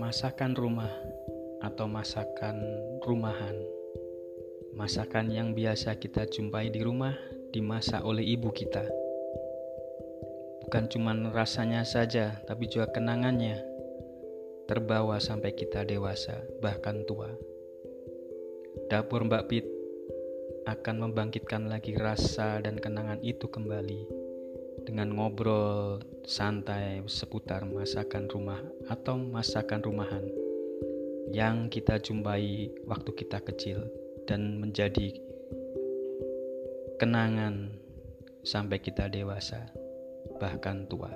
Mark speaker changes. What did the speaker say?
Speaker 1: Masakan rumah atau masakan rumahan. Masakan yang biasa kita jumpai di rumah dimasak oleh ibu kita. Bukan cuma rasanya saja, tapi juga kenangannya terbawa sampai kita dewasa, bahkan tua. Dapur Mbak Pit akan membangkitkan lagi rasa dan kenangan itu kembali dengan ngobrol santai seputar masakan rumah atau masakan rumahan yang kita jumpai waktu kita kecil dan menjadi kenangan sampai kita dewasa, bahkan tua.